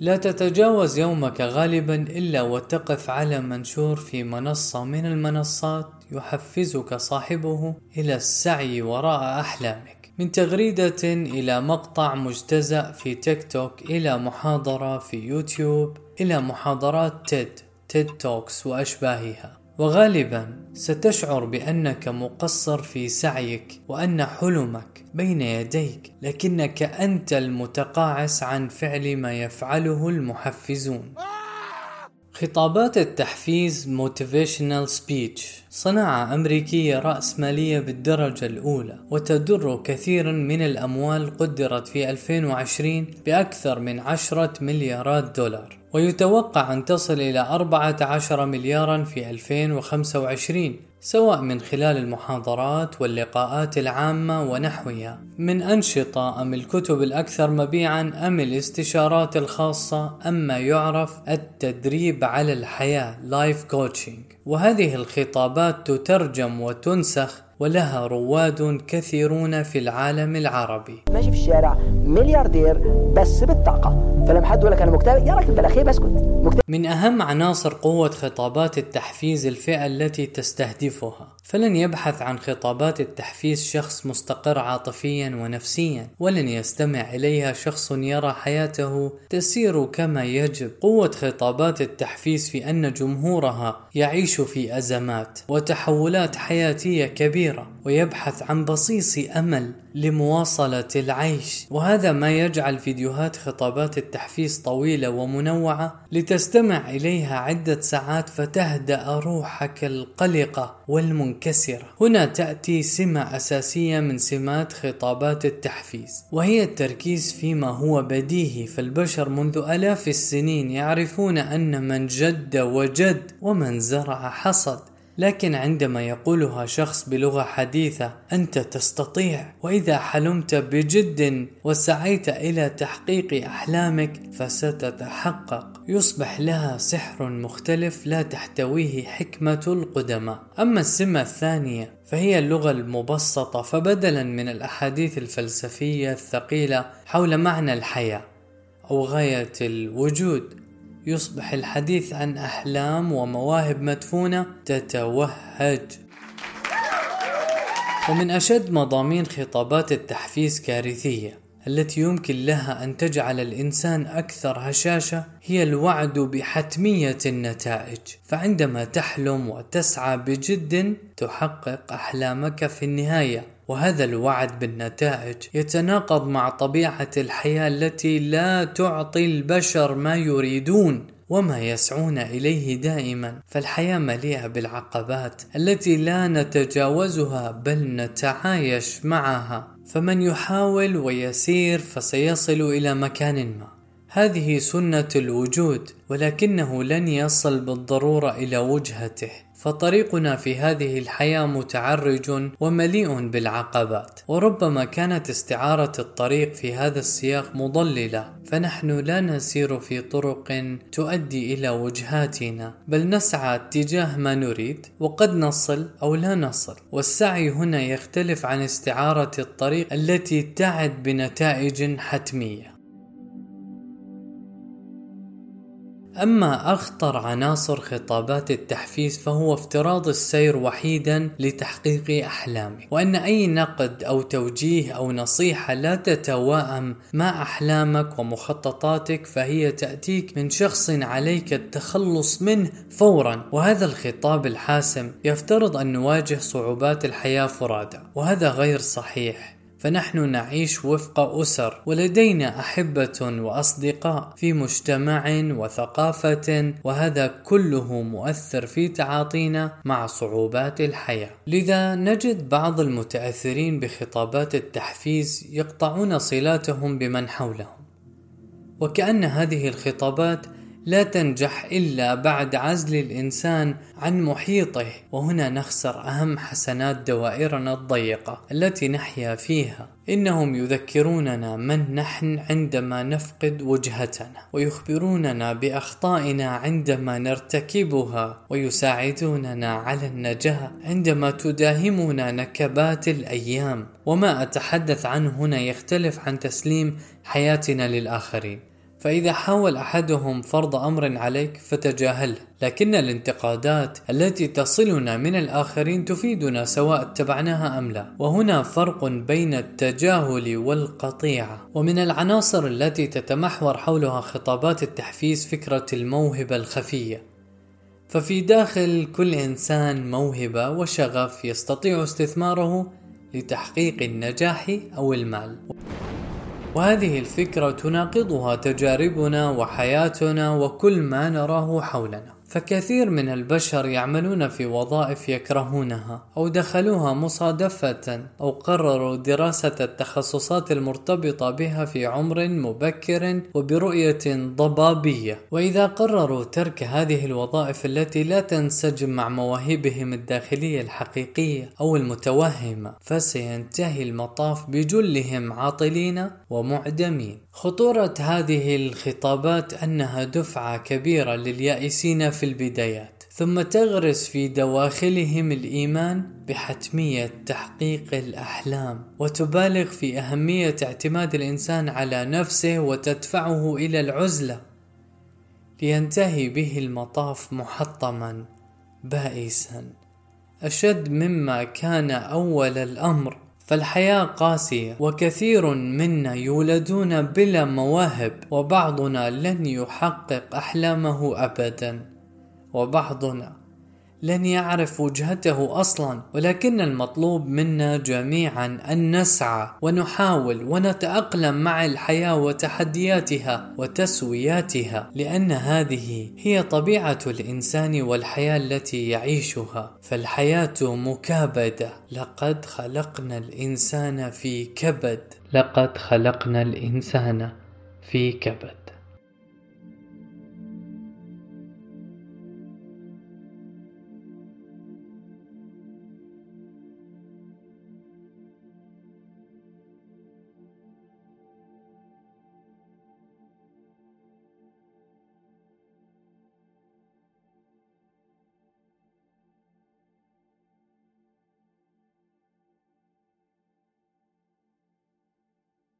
لا تتجاوز يومك غالبا إلا وتقف على منشور في منصة من المنصات يحفزك صاحبه إلى السعي وراء أحلامك. من تغريدة إلى مقطع مجتزأ في تيك توك إلى محاضرة في يوتيوب إلى محاضرات TED TED Talks وأشباهها. وغالبا ستشعر بأنك مقصر في سعيك وأن حلمك بين يديك لكنك أنت المتقاعس عن فعل ما يفعله المحفزون. خطابات التحفيز motivational speech. صناعة أمريكية رأسمالية بالدرجة الأولى وتدر كثيرا من الأموال قدرت في 2020 بأكثر من عشرة مليارات دولار. ويتوقع أن تصل إلى 14 مليارا في 2025 سواء من خلال المحاضرات واللقاءات العامة ونحوها. من أنشطة أم الكتب الأكثر مبيعا أم الاستشارات الخاصة أم ما يعرف التدريب على الحياة life coaching وهذه الخطابات تترجم وتنسخ ولها رواد كثيرون في العالم العربي. ماشي في الشارع ملياردير بس بالطاقة. فلما حد يقول لك أنا مكتئب. يا راجل بلا خير بسكت. مكتئب. من أهم عناصر قوة خطابات التحفيز الفئة التي تستهدفها. فلن يبحث عن خطابات التحفيز شخص مستقر عاطفيا ونفسيا ولن يستمع إليها شخص يرى حياته تسير كما يجب. قوة خطابات التحفيز في أن جمهورها يعيش في أزمات وتحولات حياتية كبيرة ويبحث عن بصيص أمل لمواصلة العيش. وهذا ما يجعل فيديوهات خطابات التحفيز طويلة ومنوعة لتستمع إليها عدة ساعات فتهدأ روحك القلقة والمنكسرة. هنا تأتي سمة أساسية من سمات خطابات التحفيز وهي التركيز فيما هو بديهي. فالبشر منذ آلاف السنين يعرفون أن من جد وجد ومن زرع حصد. لكن عندما يقولها شخص بلغة حديثة أنت تستطيع. وإذا حلمت بجد وسعيت إلى تحقيق أحلامك فستتحقق. يصبح لها سحر مختلف لا تحتويه حكمة القدماء. أما السمة الثانية فهي اللغة المبسطة فبدلا من الأحاديث الفلسفية الثقيلة حول معنى الحياة أو غاية الوجود. يصبح الحديث عن أحلام ومواهب مدفونة تتوهج. ومن أشد مضامين خطابات التحفيز كارثية التي يمكن لها أن تجعل الإنسان أكثر هشاشة هي الوعد بحتمية النتائج. فعندما تحلم وتسعى بجد تحقق أحلامك في النهاية وهذا الوعد بالنتائج يتناقض مع طبيعة الحياة التي لا تعطي البشر ما يريدون وما يسعون إليه دائما. فالحياة مليئة بالعقبات التي لا نتجاوزها بل نتعايش معها. فمن يحاول ويسير فسيصل إلى مكان ما. هذه سنة الوجود ولكنه لن يصل بالضرورة إلى وجهته. فطريقنا في هذه الحياة متعرج ومليء بالعقبات وربما كانت استعارة الطريق في هذا السياق مضللة فنحن لا نسير في طرق تؤدي إلى وجهاتنا بل نسعى اتجاه ما نريد وقد نصل أو لا نصل. والسعي هنا يختلف عن استعارة الطريق التي تعد بنتائج حتمية. أما أخطر عناصر خطابات التحفيز فهو افتراض السير وحيدا لتحقيق أحلامك وأن أي نقد أو توجيه أو نصيحة لا تتوائم مع أحلامك ومخططاتك فهي تأتيك من شخص عليك التخلص منه فورا. وهذا الخطاب الحاسم يفترض أن نواجه صعوبات الحياة فرادى وهذا غير صحيح. فنحن نعيش وفق أسر ولدينا أحبة وأصدقاء في مجتمع وثقافة وهذا كله مؤثر في تعاطينا مع صعوبات الحياة. لذا نجد بعض المتأثرين بخطابات التحفيز يقطعون صلاتهم بمن حولهم. وكأن هذه الخطابات لا تنجح إلا بعد عزل الإنسان عن محيطه. وهنا نخسر أهم حسنات دوائرنا الضيقة التي نحيا فيها. إنهم يذكروننا من نحن عندما نفقد وجهتنا ويخبروننا بأخطائنا عندما نرتكبها ويساعدوننا على النجاة عندما تداهمنا نكبات الأيام. وما أتحدث عنه هنا يختلف عن تسليم حياتنا للآخرين. فإذا حاول أحدهم فرض أمر عليك فتجاهله لكن الانتقادات التي تصلنا من الآخرين تفيدنا سواء اتبعناها أم لا. وهنا فرق بين التجاهل والقطيعة. ومن العناصر التي تتمحور حولها خطابات التحفيز فكرة الموهبة الخفية. ففي داخل كل إنسان موهبة وشغف يستطيع استثماره لتحقيق النجاح أو المال. وهذه الفكرة تناقضها تجاربنا وحياتنا وكل ما نراه حولنا. فكثير من البشر يعملون في وظائف يكرهونها أو دخلوها مصادفة أو قرروا دراسة التخصصات المرتبطة بها في عمر مبكر وبرؤية ضبابية. وإذا قرروا ترك هذه الوظائف التي لا تنسجم مع مواهبهم الداخلية الحقيقية أو المتوهمة فسينتهي المطاف بجلهم عاطلين ومعدمين. خطورة هذه الخطابات أنها دفعة كبيرة لليائسين في البدايات ثم تغرس في دواخلهم الإيمان بحتمية تحقيق الأحلام وتبالغ في أهمية اعتماد الإنسان على نفسه وتدفعه إلى العزلة. لينتهي به المطاف محطما بائسا. أشد مما كان أول الأمر فالحياة قاسية وكثير منا يولدون بلا مواهب وبعضنا لن يحقق أحلامه أبدا. وبعضنا لن يعرف وجهته أصلا ولكن المطلوب منا جميعا أن نسعى ونحاول ونتأقلم مع الحياة وتحدياتها وتسوياتها لأن هذه هي طبيعة الإنسان والحياة التي يعيشها. فالحياة مكابدة. لقد خلقنا الإنسان في كبد. لقد خلقنا الإنسان في كبد.